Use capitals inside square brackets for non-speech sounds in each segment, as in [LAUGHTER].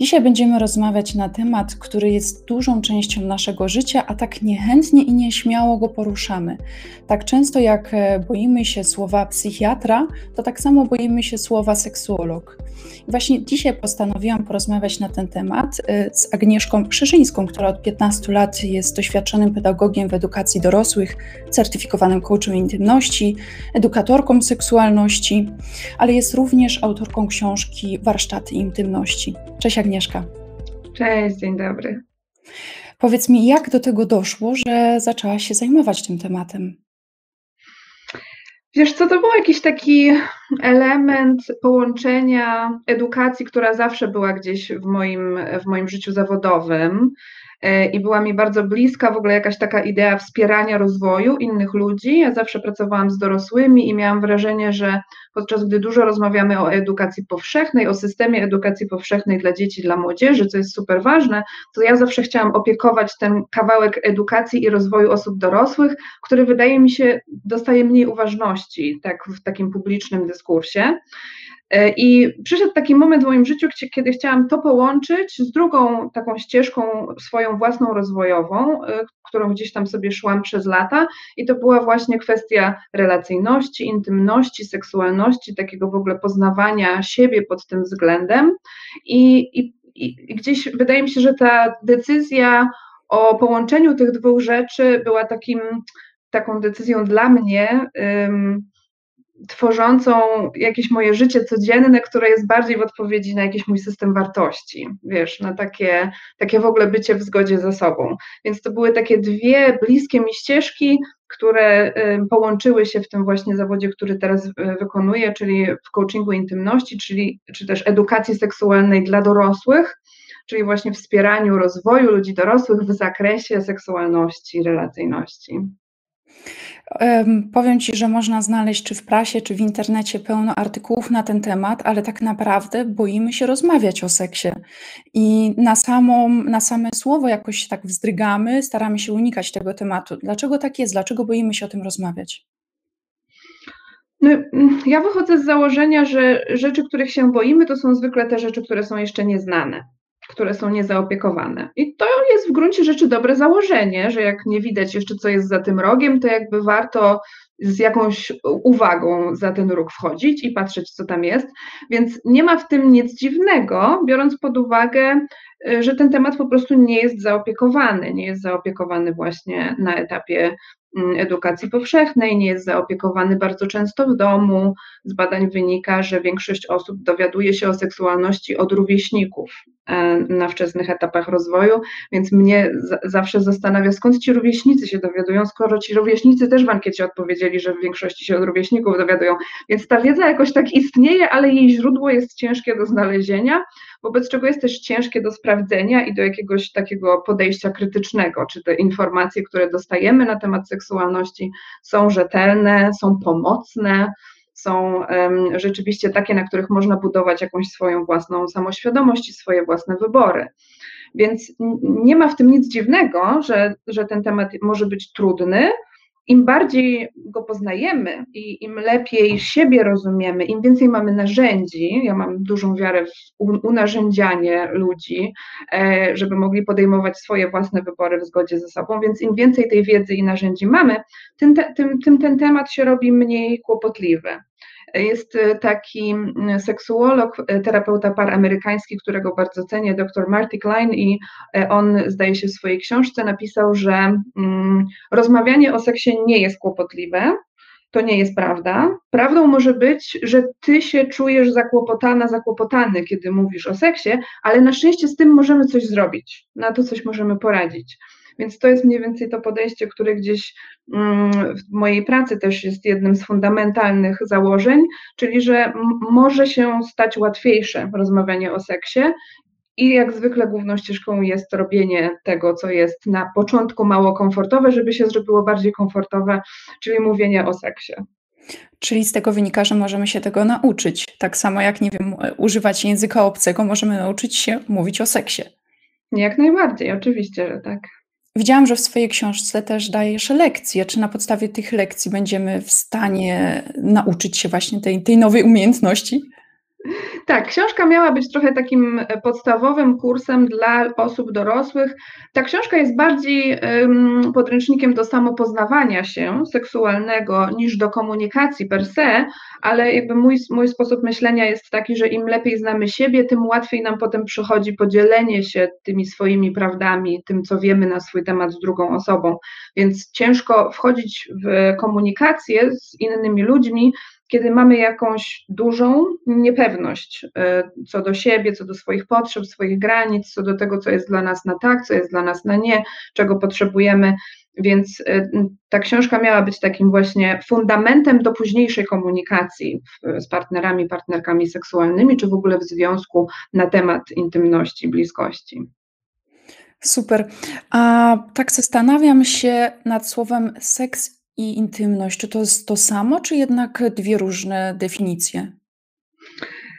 Dzisiaj będziemy rozmawiać na temat, który jest dużą częścią naszego życia, a tak niechętnie i nieśmiało go poruszamy. Tak często jak e, boimy się słowa psychiatra, to tak samo boimy się słowa seksuolog. I właśnie dzisiaj postanowiłam porozmawiać na ten temat e, z Agnieszką Krzyżyńską, która od 15 lat jest doświadczonym pedagogiem w edukacji dorosłych, certyfikowanym coachem intymności, edukatorką seksualności, ale jest również autorką książki Warsztaty intymności. Cześć Agnieszka. Cześć, dzień dobry. Powiedz mi, jak do tego doszło, że zaczęłaś się zajmować tym tematem? Wiesz co, to był jakiś taki element połączenia edukacji, która zawsze była gdzieś w moim, w moim życiu zawodowym i była mi bardzo bliska w ogóle jakaś taka idea wspierania rozwoju innych ludzi. Ja zawsze pracowałam z dorosłymi i miałam wrażenie, że podczas gdy dużo rozmawiamy o edukacji powszechnej, o systemie edukacji powszechnej dla dzieci, dla młodzieży, co jest super ważne, to ja zawsze chciałam opiekować ten kawałek edukacji i rozwoju osób dorosłych, który wydaje mi się dostaje mniej uważności tak, w takim publicznym dyskursie. E, I przyszedł taki moment w moim życiu, kiedy chciałam to połączyć z drugą taką ścieżką swoją własną rozwojową, e, którą gdzieś tam sobie szłam przez lata, i to była właśnie kwestia relacyjności, intymności, seksualności, takiego w ogóle poznawania siebie pod tym względem. I, i, i gdzieś wydaje mi się, że ta decyzja o połączeniu tych dwóch rzeczy była takim, taką decyzją dla mnie. Tworzącą jakieś moje życie codzienne, które jest bardziej w odpowiedzi na jakiś mój system wartości, wiesz, na takie, takie w ogóle bycie w zgodzie ze sobą. Więc to były takie dwie bliskie mi ścieżki, które połączyły się w tym właśnie zawodzie, który teraz y, wykonuję, czyli w coachingu intymności, czyli czy też edukacji seksualnej dla dorosłych, czyli właśnie wspieraniu rozwoju ludzi dorosłych w zakresie seksualności, relacyjności. Powiem Ci, że można znaleźć czy w prasie, czy w internecie pełno artykułów na ten temat, ale tak naprawdę boimy się rozmawiać o seksie. I na, samą, na same słowo jakoś się tak wzdrygamy, staramy się unikać tego tematu. Dlaczego tak jest? Dlaczego boimy się o tym rozmawiać? No, ja wychodzę z założenia, że rzeczy, których się boimy, to są zwykle te rzeczy, które są jeszcze nieznane które są niezaopiekowane. I to jest w gruncie rzeczy dobre założenie, że jak nie widać jeszcze, co jest za tym rogiem, to jakby warto z jakąś uwagą za ten róg wchodzić i patrzeć, co tam jest. Więc nie ma w tym nic dziwnego, biorąc pod uwagę, y, że ten temat po prostu nie jest zaopiekowany, nie jest zaopiekowany właśnie na etapie edukacji powszechnej, nie jest zaopiekowany bardzo często w domu. Z badań wynika, że większość osób dowiaduje się o seksualności od rówieśników e, na wczesnych etapach rozwoju, więc mnie zawsze zastanawia, skąd ci rówieśnicy się dowiadują, skoro ci rówieśnicy też w ankiecie odpowiedzieli, że w większości się od rówieśników dowiadują. Więc ta wiedza jakoś tak istnieje, ale jej źródło jest ciężkie do znalezienia wobec czego jest też ciężkie do sprawdzenia i do jakiegoś takiego podejścia krytycznego, czy te informacje, które dostajemy na temat seksualności są rzetelne, są pomocne, są um, rzeczywiście takie, na których można budować jakąś swoją własną samoświadomość i swoje własne wybory. Więc nie ma w tym nic dziwnego, że, że ten temat może być trudny, im bardziej go poznajemy i im lepiej siebie rozumiemy, im więcej mamy narzędzi, ja mam dużą wiarę w unarzędzianie ludzi, e, żeby mogli podejmować swoje własne wybory w zgodzie ze sobą, więc im więcej tej wiedzy i narzędzi mamy, tym, tym, tym ten temat się robi mniej kłopotliwy. Jest e, taki seksuolog, e, terapeuta par amerykański, którego bardzo cenię, dr Marty Klein i e, on zdaje się w swojej książce napisał, że mm, rozmawianie o seksie nie jest kłopotliwe, to nie jest prawda. Prawdą może być, że ty się czujesz zakłopotana, zakłopotany, kiedy mówisz o seksie, ale na szczęście z tym możemy coś zrobić, na to coś możemy poradzić. Więc to jest mniej więcej to podejście, które gdzieś mm, w mojej pracy też jest jednym z fundamentalnych założeń, czyli że może się stać łatwiejsze rozmawianie o seksie i jak zwykle główną ścieżką jest robienie tego, co jest na początku mało komfortowe, żeby się zrobiło bardziej komfortowe, czyli mówienie o seksie. Czyli z tego wynika, że możemy się tego nauczyć. Tak samo jak, nie wiem, używać języka obcego, możemy nauczyć się mówić o seksie. Jak najbardziej, oczywiście, że tak. Widziałam, że w swojej książce też dajesz lekcje. Czy na podstawie tych lekcji będziemy w stanie nauczyć się właśnie tej, tej nowej umiejętności? Tak, książka miała być trochę takim e, podstawowym kursem dla osób dorosłych. Ta książka jest bardziej um, podręcznikiem do samopoznawania się seksualnego niż do komunikacji per se, ale jakby mój, mój sposób myślenia jest taki, że im lepiej znamy siebie, tym łatwiej nam potem przychodzi podzielenie się tymi swoimi prawdami, tym, co wiemy na swój temat z drugą osobą. Więc ciężko wchodzić w komunikację z innymi ludźmi, kiedy mamy jakąś dużą niepewność e, co do siebie, co do swoich potrzeb, swoich granic, co do tego, co jest dla nas na tak, co jest dla nas na nie, czego potrzebujemy. Więc e, ta książka miała być takim właśnie fundamentem do późniejszej komunikacji z partnerami, partnerkami seksualnymi, czy w ogóle w związku na temat intymności, bliskości. Super. A tak zastanawiam się nad słowem seks i intymność, czy to jest to samo, czy jednak dwie różne definicje?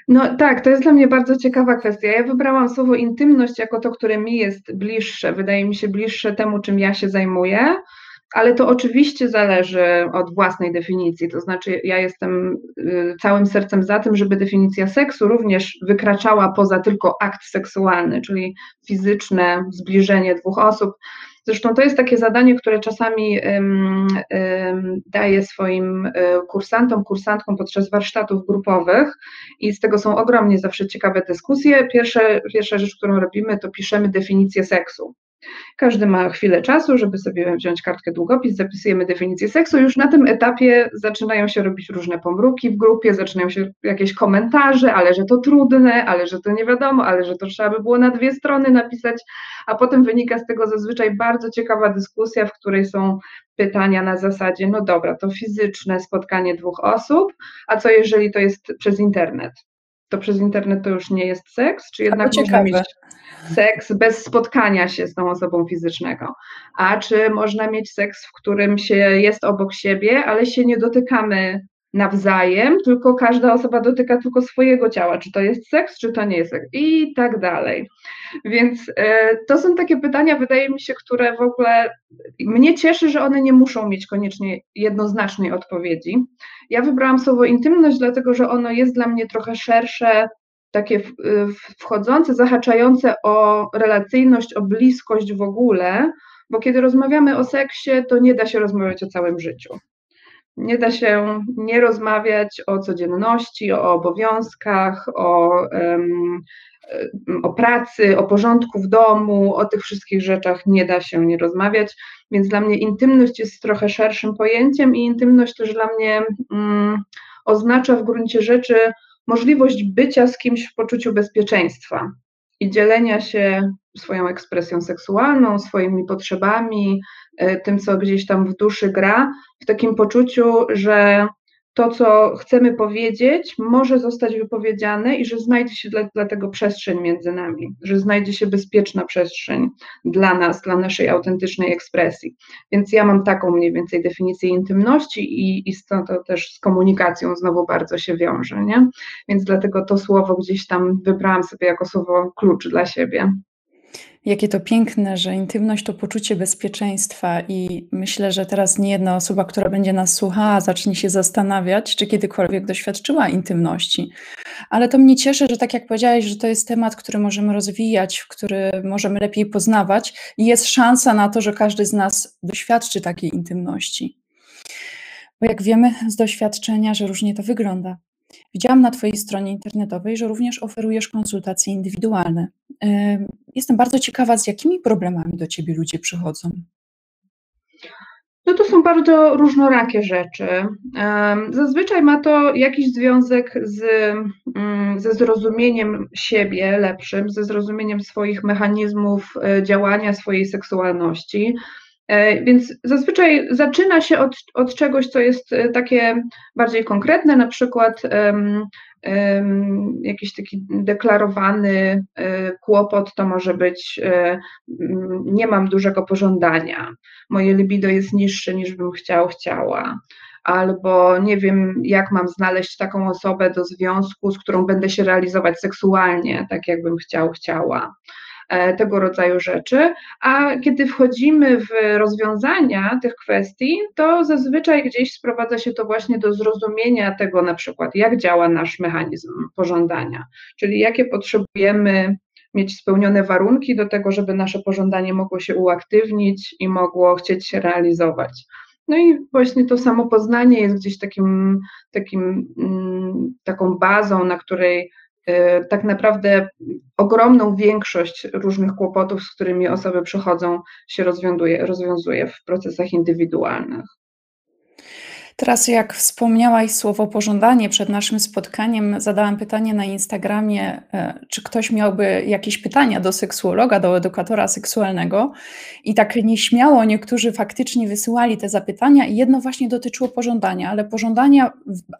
No tak, to jest dla mnie bardzo ciekawa kwestia. Ja wybrałam słowo intymność jako to, które mi jest bliższe, wydaje mi się bliższe temu, czym ja się zajmuję, ale to oczywiście zależy od własnej definicji. To znaczy, ja jestem y, całym sercem za tym, żeby definicja seksu również wykraczała poza tylko akt seksualny, czyli fizyczne zbliżenie dwóch osób Zresztą to jest takie zadanie, które czasami daję swoim e, kursantom, kursantkom podczas warsztatów grupowych i z tego są ogromnie zawsze ciekawe dyskusje. Pierwsze, pierwsza rzecz, którą robimy, to piszemy definicję seksu. Każdy ma chwilę czasu, żeby sobie wziąć kartkę długopis, zapisujemy definicję seksu. Już na tym etapie zaczynają się robić różne pomruki w grupie, zaczynają się jakieś komentarze, ale że to trudne, ale że to nie wiadomo, ale że to trzeba by było na dwie strony napisać, a potem wynika z tego zazwyczaj bardzo ciekawa dyskusja, w której są pytania na zasadzie, no dobra, to fizyczne spotkanie dwóch osób, a co jeżeli to jest przez internet? To przez internet to już nie jest seks, czy jednak można mieć seks bez spotkania się z tą osobą fizycznego. A czy można mieć seks, w którym się jest obok siebie, ale się nie dotykamy nawzajem, tylko każda osoba dotyka tylko swojego ciała, czy to jest seks, czy to nie jest seks i tak dalej. Więc y, to są takie pytania, wydaje mi się, które w ogóle mnie cieszy, że one nie muszą mieć koniecznie jednoznacznej odpowiedzi. Ja wybrałam słowo intymność, dlatego że ono jest dla mnie trochę szersze takie y, wchodzące, zahaczające o relacyjność, o bliskość w ogóle, bo kiedy rozmawiamy o seksie, to nie da się rozmawiać o całym życiu. Nie da się nie rozmawiać o codzienności, o obowiązkach, o, um, o pracy, o porządku w domu, o tych wszystkich rzeczach nie da się nie rozmawiać. Więc dla mnie intymność jest trochę szerszym pojęciem i intymność też dla mnie um, oznacza w gruncie rzeczy możliwość bycia z kimś w poczuciu bezpieczeństwa i dzielenia się swoją ekspresją seksualną, swoimi potrzebami, e, tym, co gdzieś tam w duszy gra, w takim poczuciu, że to, co chcemy powiedzieć, może zostać wypowiedziane i że znajdzie się dla, dla, tego przestrzeń między nami, że znajdzie się bezpieczna przestrzeń dla nas, dla naszej autentycznej ekspresji. Więc ja mam taką mniej więcej definicję intymności i, i stąd to też z komunikacją znowu bardzo się wiąże, nie? Więc dlatego to słowo gdzieś tam wybrałam sobie jako słowo klucz dla siebie. Jakie to piękne, że intymność to poczucie bezpieczeństwa i myślę, że teraz nie jedna osoba, która będzie nas słuchała, zacznie się zastanawiać, czy kiedykolwiek doświadczyła intymności. Ale to mnie cieszy, że tak jak powiedziałeś, że to jest temat, który możemy rozwijać, który możemy lepiej poznawać i jest szansa na to, że każdy z nas doświadczy takiej intymności. Bo jak wiemy z doświadczenia, że różnie to wygląda. Widziałam na Twojej stronie internetowej, że również oferujesz konsultacje indywidualne. Jestem bardzo ciekawa, z jakimi problemami do Ciebie ludzie przychodzą. No to są bardzo różnorakie rzeczy. Zazwyczaj ma to jakiś związek z, mm, ze zrozumieniem siebie lepszym, ze zrozumieniem swoich mechanizmów e, działania, swojej seksualności. E, więc zazwyczaj zaczyna się od, od czegoś, co jest e, takie bardziej konkretne, na przykład um, um, jakiś taki deklarowany um, kłopot, to może być nie mam dużego pożądania, moje libido jest niższe niż bym chciał, chciała albo nie wiem, jak mam znaleźć taką osobę do związku, z którą będę się realizować seksualnie, tak jakbym chciał, chciała tego rodzaju rzeczy, a kiedy wchodzimy w rozwiązania tych kwestii, to zazwyczaj gdzieś sprowadza się to właśnie do zrozumienia tego na przykład, jak działa nasz mechanizm pożądania, czyli jakie potrzebujemy mieć spełnione warunki do tego, żeby nasze pożądanie mogło się uaktywnić i mogło chcieć się realizować. No i właśnie to samo poznanie jest gdzieś takim, takim, mm, taką bazą, na której tak naprawdę ogromną większość różnych kłopotów, z którymi osoby przychodzą, się rozwiązuje, rozwiązuje w procesach indywidualnych. Teraz, jak wspomniałaś słowo pożądanie przed naszym spotkaniem, zadałam pytanie na Instagramie, e, czy ktoś miałby jakieś pytania do seksuologa, do edukatora seksualnego. I tak nieśmiało niektórzy faktycznie wysyłali te zapytania, i jedno właśnie dotyczyło pożądania, ale pożądania,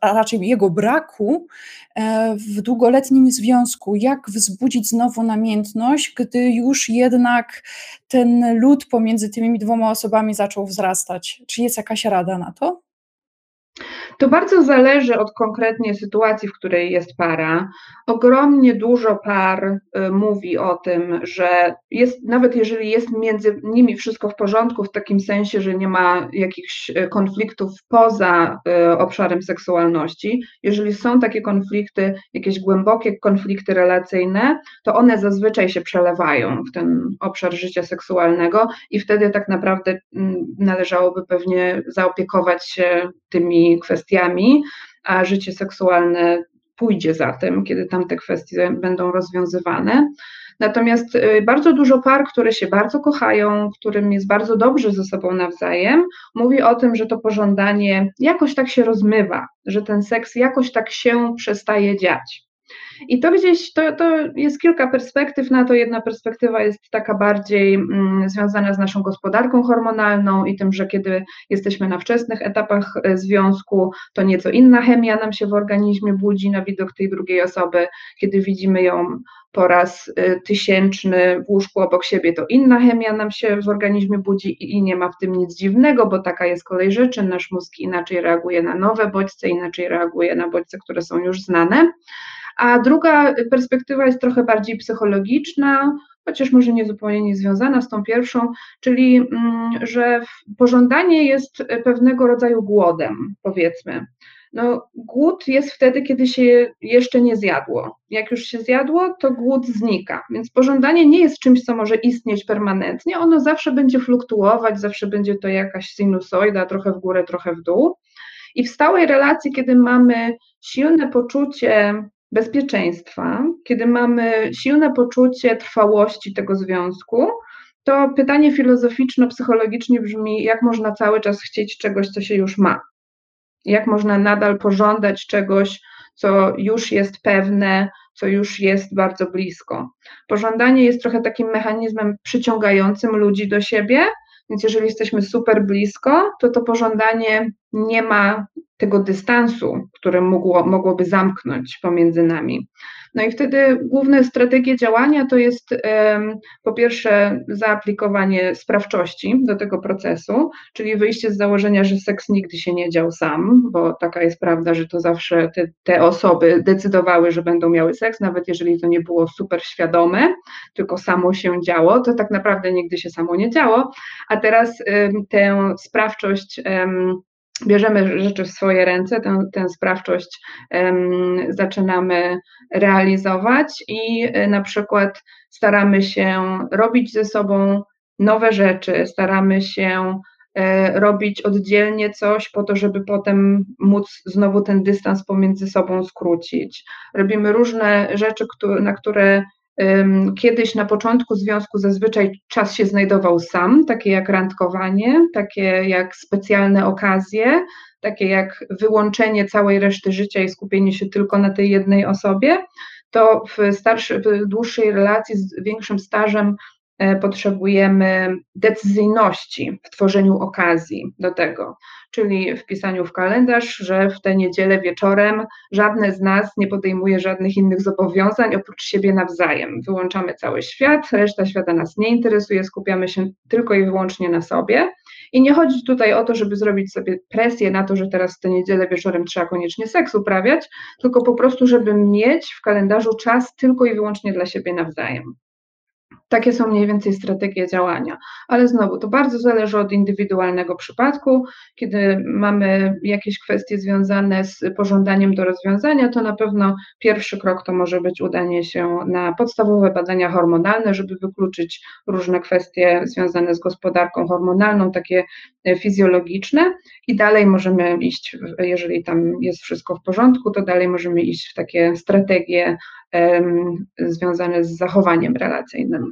a raczej jego braku e, w długoletnim związku. Jak wzbudzić znowu namiętność, gdy już jednak ten lód pomiędzy tymi dwoma osobami zaczął wzrastać? Czy jest jakaś rada na to? To bardzo zależy od konkretnie sytuacji, w której jest para. Ogromnie dużo par y, mówi o tym, że jest, nawet jeżeli jest między nimi wszystko w porządku, w takim sensie, że nie ma jakichś y, konfliktów poza y, obszarem seksualności, jeżeli są takie konflikty, jakieś głębokie konflikty relacyjne, to one zazwyczaj się przelewają w ten obszar życia seksualnego i wtedy tak naprawdę mm, należałoby pewnie zaopiekować się tymi kwestiami, a życie seksualne pójdzie za tym, kiedy tam te kwestie będą rozwiązywane. Natomiast y, bardzo dużo par, które się bardzo kochają, którym jest bardzo dobrze ze sobą nawzajem, mówi o tym, że to pożądanie jakoś tak się rozmywa, że ten seks jakoś tak się przestaje dziać. I to gdzieś, to, to jest kilka perspektyw na to. Jedna perspektywa jest taka bardziej mm, związana z naszą gospodarką hormonalną i tym, że kiedy jesteśmy na wczesnych etapach e, związku, to nieco inna chemia nam się w organizmie budzi na widok tej drugiej osoby. Kiedy widzimy ją po raz e, tysięczny w łóżku obok siebie, to inna chemia nam się w organizmie budzi i nie ma w tym nic dziwnego, bo taka jest kolej rzeczy. Nasz mózg inaczej reaguje na nowe bodźce, inaczej reaguje na bodźce, które są już znane. A druga perspektywa jest trochę bardziej psychologiczna, chociaż może nie zupełnie niezwiązana z tą pierwszą, czyli mm, że pożądanie jest pewnego rodzaju głodem, powiedzmy. No, głód jest wtedy, kiedy się jeszcze nie zjadło. Jak już się zjadło, to głód znika. Więc pożądanie nie jest czymś, co może istnieć permanentnie. Ono zawsze będzie fluktuować, zawsze będzie to jakaś sinusoida, trochę w górę, trochę w dół. I w stałej relacji, kiedy mamy silne poczucie bezpieczeństwa, kiedy mamy silne poczucie trwałości tego związku, to pytanie filozoficzno-psychologicznie brzmi, jak można cały czas chcieć czegoś, co się już ma? Jak można nadal pożądać czegoś, co już jest pewne, co już jest bardzo blisko? Pożądanie jest trochę takim mechanizmem przyciągającym ludzi do siebie, więc jeżeli jesteśmy super blisko, to to pożądanie nie ma tego dystansu, które mogło, mogłoby zamknąć pomiędzy nami. No i wtedy główne strategie działania to jest po pierwsze zaaplikowanie sprawczości do tego procesu, czyli wyjście z założenia, że seks nigdy się nie dział sam, bo taka jest prawda, że to zawsze te, te osoby decydowały, że będą miały seks, nawet jeżeli to nie było super świadome, tylko samo się działo, to tak naprawdę nigdy się samo nie działo, a teraz tę sprawczość bierzemy rzeczy w swoje ręce, tę, tę sprawczość um, zaczynamy realizować i y, na przykład staramy się robić ze sobą nowe rzeczy, staramy się y, robić oddzielnie coś po to, żeby potem móc znowu ten dystans pomiędzy sobą skrócić. Robimy różne rzeczy, na które Kiedyś na początku związku zazwyczaj czas się znajdował sam, takie jak randkowanie, takie jak specjalne okazje, takie jak wyłączenie całej reszty życia i skupienie się tylko na tej jednej osobie, to w, starszy, w dłuższej relacji z większym stażem potrzebujemy decyzyjności w tworzeniu okazji do tego czyli w pisaniu w kalendarz, że w tę niedzielę wieczorem żadne z nas nie podejmuje żadnych innych zobowiązań oprócz siebie nawzajem. Wyłączamy cały świat, reszta świata nas nie interesuje, skupiamy się tylko i wyłącznie na sobie. I nie chodzi tutaj o to, żeby zrobić sobie presję na to, że teraz w tę niedzielę wieczorem trzeba koniecznie seks uprawiać, tylko po prostu, żeby mieć w kalendarzu czas tylko i wyłącznie dla siebie nawzajem. Takie są mniej więcej strategie działania, ale znowu to bardzo zależy od indywidualnego przypadku. Kiedy mamy jakieś kwestie związane z pożądaniem do rozwiązania, to na pewno pierwszy krok to może być udanie się na podstawowe badania hormonalne, żeby wykluczyć różne kwestie związane z gospodarką hormonalną, takie fizjologiczne, i dalej możemy iść, jeżeli tam jest wszystko w porządku, to dalej możemy iść w takie strategie związane z zachowaniem relacyjnym.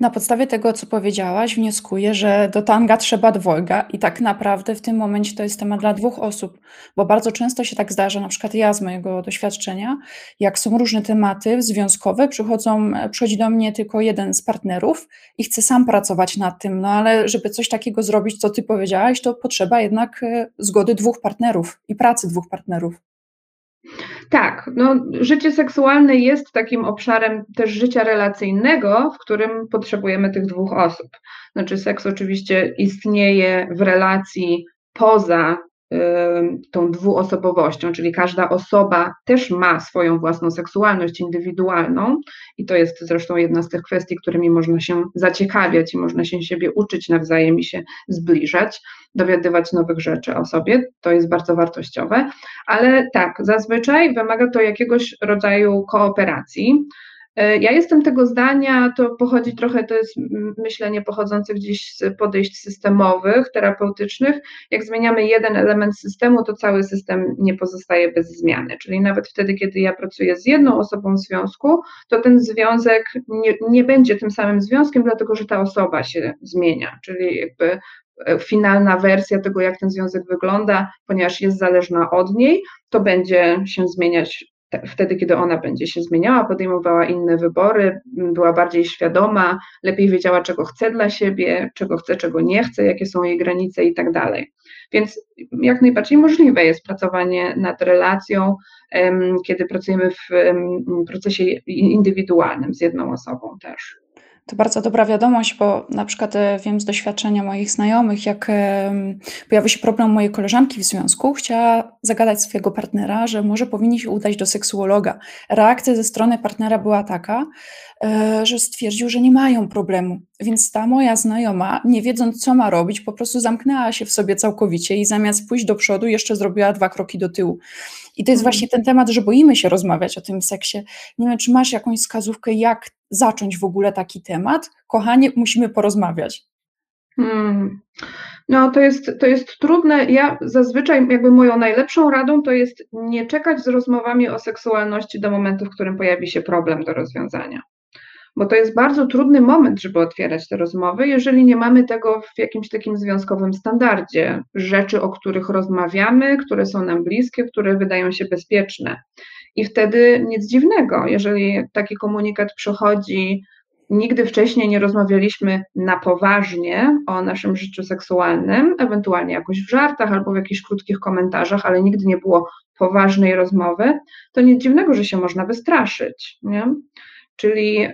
Na podstawie tego, co powiedziałaś, wnioskuję, że do tanga trzeba dwojga i tak naprawdę w tym momencie to jest temat dla dwóch osób, bo bardzo często się tak zdarza, na przykład ja z mojego doświadczenia, jak są różne tematy związkowe, przychodzą, przychodzi do mnie tylko jeden z partnerów i chce sam pracować nad tym, no ale żeby coś takiego zrobić, co ty powiedziałaś, to potrzeba jednak e, zgody dwóch partnerów i pracy dwóch partnerów. Tak, no, życie seksualne jest takim obszarem też życia relacyjnego, w którym potrzebujemy tych dwóch osób. Znaczy, seks oczywiście istnieje w relacji poza tą dwuosobowością, czyli każda osoba też ma swoją własną seksualność indywidualną i to jest zresztą jedna z tych kwestii, którymi można się zaciekawiać i można się siebie uczyć nawzajem i się zbliżać, dowiadywać nowych rzeczy o sobie, to jest bardzo wartościowe, ale tak, zazwyczaj wymaga to jakiegoś rodzaju kooperacji, ja jestem tego zdania, to pochodzi trochę, to jest myślenie pochodzące gdzieś z podejść systemowych, terapeutycznych. Jak zmieniamy jeden element systemu, to cały system nie pozostaje bez zmiany. Czyli nawet wtedy, kiedy ja pracuję z jedną osobą w związku, to ten związek nie, nie będzie tym samym związkiem, dlatego że ta osoba się zmienia. Czyli jakby e, finalna wersja tego, jak ten związek wygląda, ponieważ jest zależna od niej, to będzie się zmieniać wtedy, kiedy ona będzie się zmieniała, podejmowała inne wybory, była bardziej świadoma, lepiej wiedziała, czego chce dla siebie, czego chce, czego nie chce, jakie są jej granice i tak dalej. Więc jak najbardziej możliwe jest pracowanie nad relacją, kiedy pracujemy w procesie indywidualnym z jedną osobą też. To bardzo dobra wiadomość, bo na przykład e, wiem z doświadczenia moich znajomych, jak pojawił się problem mojej koleżanki w związku, chciała zagadać swojego partnera, że może powinni się udać do seksuologa. Reakcja ze strony partnera była taka, e, że stwierdził, że nie mają problemu. Więc ta moja znajoma, nie wiedząc co ma robić, po prostu zamknęła się w sobie całkowicie i zamiast pójść do przodu, jeszcze zrobiła dwa kroki do tyłu. I to jest mhm. właśnie ten temat, że boimy się rozmawiać o tym seksie. Nie wiem, czy masz jakąś wskazówkę, jak zacząć w ogóle taki temat? Kochanie, musimy porozmawiać. Hmm. No, to jest, to jest trudne. Ja zazwyczaj, jakby moją najlepszą radą to jest nie czekać z rozmowami o seksualności do momentu, w którym pojawi się problem do rozwiązania bo to jest bardzo trudny moment, żeby otwierać te rozmowy, jeżeli nie mamy tego w jakimś takim związkowym standardzie. Rzeczy, o których rozmawiamy, które są nam bliskie, które wydają się bezpieczne. I wtedy nic dziwnego, jeżeli taki komunikat przychodzi, nigdy wcześniej nie rozmawialiśmy na poważnie o naszym życiu seksualnym, ewentualnie jakoś w żartach albo w jakichś krótkich komentarzach, ale nigdy nie było poważnej rozmowy, to nic dziwnego, że się można wystraszyć. Nie? Czyli y,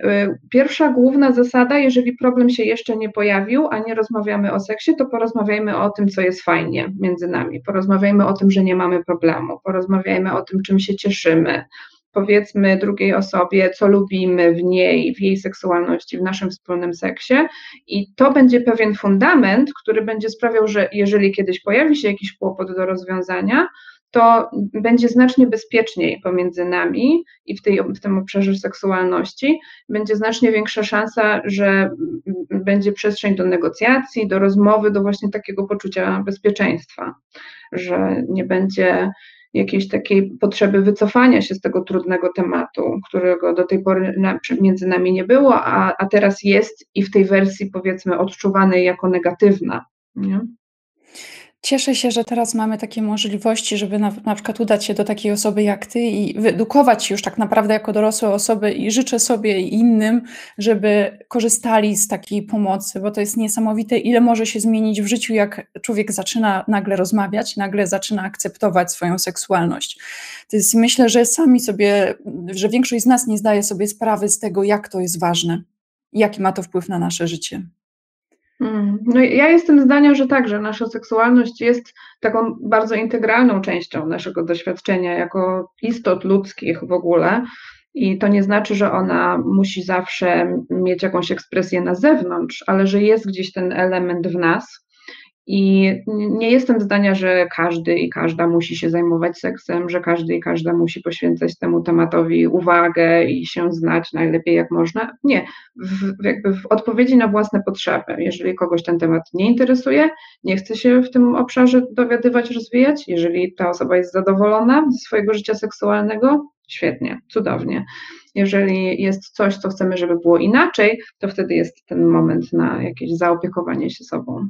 pierwsza główna zasada, jeżeli problem się jeszcze nie pojawił, a nie rozmawiamy o seksie, to porozmawiajmy o tym, co jest fajnie między nami. Porozmawiajmy o tym, że nie mamy problemu. Porozmawiajmy o tym, czym się cieszymy. Powiedzmy drugiej osobie, co lubimy w niej, w jej seksualności, w naszym wspólnym seksie, i to będzie pewien fundament, który będzie sprawiał, że jeżeli kiedyś pojawi się jakiś kłopot do rozwiązania, to będzie znacznie bezpieczniej pomiędzy nami i w, tej, w tym obszarze seksualności. Będzie znacznie większa szansa, że będzie przestrzeń do negocjacji, do rozmowy, do właśnie takiego poczucia bezpieczeństwa, że nie będzie jakiejś takiej potrzeby wycofania się z tego trudnego tematu, którego do tej pory na, między nami nie było, a, a teraz jest i w tej wersji powiedzmy odczuwanej jako negatywna. Nie? Cieszę się, że teraz mamy takie możliwości, żeby na, na przykład udać się do takiej osoby jak ty i wyedukować się już tak naprawdę jako dorosłe osoby i życzę sobie i innym, żeby korzystali z takiej pomocy, bo to jest niesamowite, ile może się zmienić w życiu, jak człowiek zaczyna nagle rozmawiać, nagle zaczyna akceptować swoją seksualność. To jest, myślę, że sami sobie, że większość z nas nie zdaje sobie sprawy z tego, jak to jest ważne, jaki ma to wpływ na nasze życie. Mm, no ja jestem zdania, że tak, że nasza seksualność jest taką bardzo integralną częścią naszego doświadczenia jako istot ludzkich w ogóle. I to nie znaczy, że ona musi zawsze mieć jakąś ekspresję na zewnątrz, ale że jest gdzieś ten element w nas, i nie jestem zdania, że każdy i każda musi się zajmować seksem, że każdy i każda musi poświęcać temu tematowi uwagę i się znać najlepiej jak można. Nie, w, jakby w odpowiedzi na własne potrzeby. Jeżeli kogoś ten temat nie interesuje, nie chce się w tym obszarze dowiadywać, rozwijać, jeżeli ta osoba jest zadowolona ze swojego życia seksualnego, świetnie, cudownie. Jeżeli jest coś, co chcemy, żeby było inaczej, to wtedy jest ten moment na jakieś zaopiekowanie się sobą.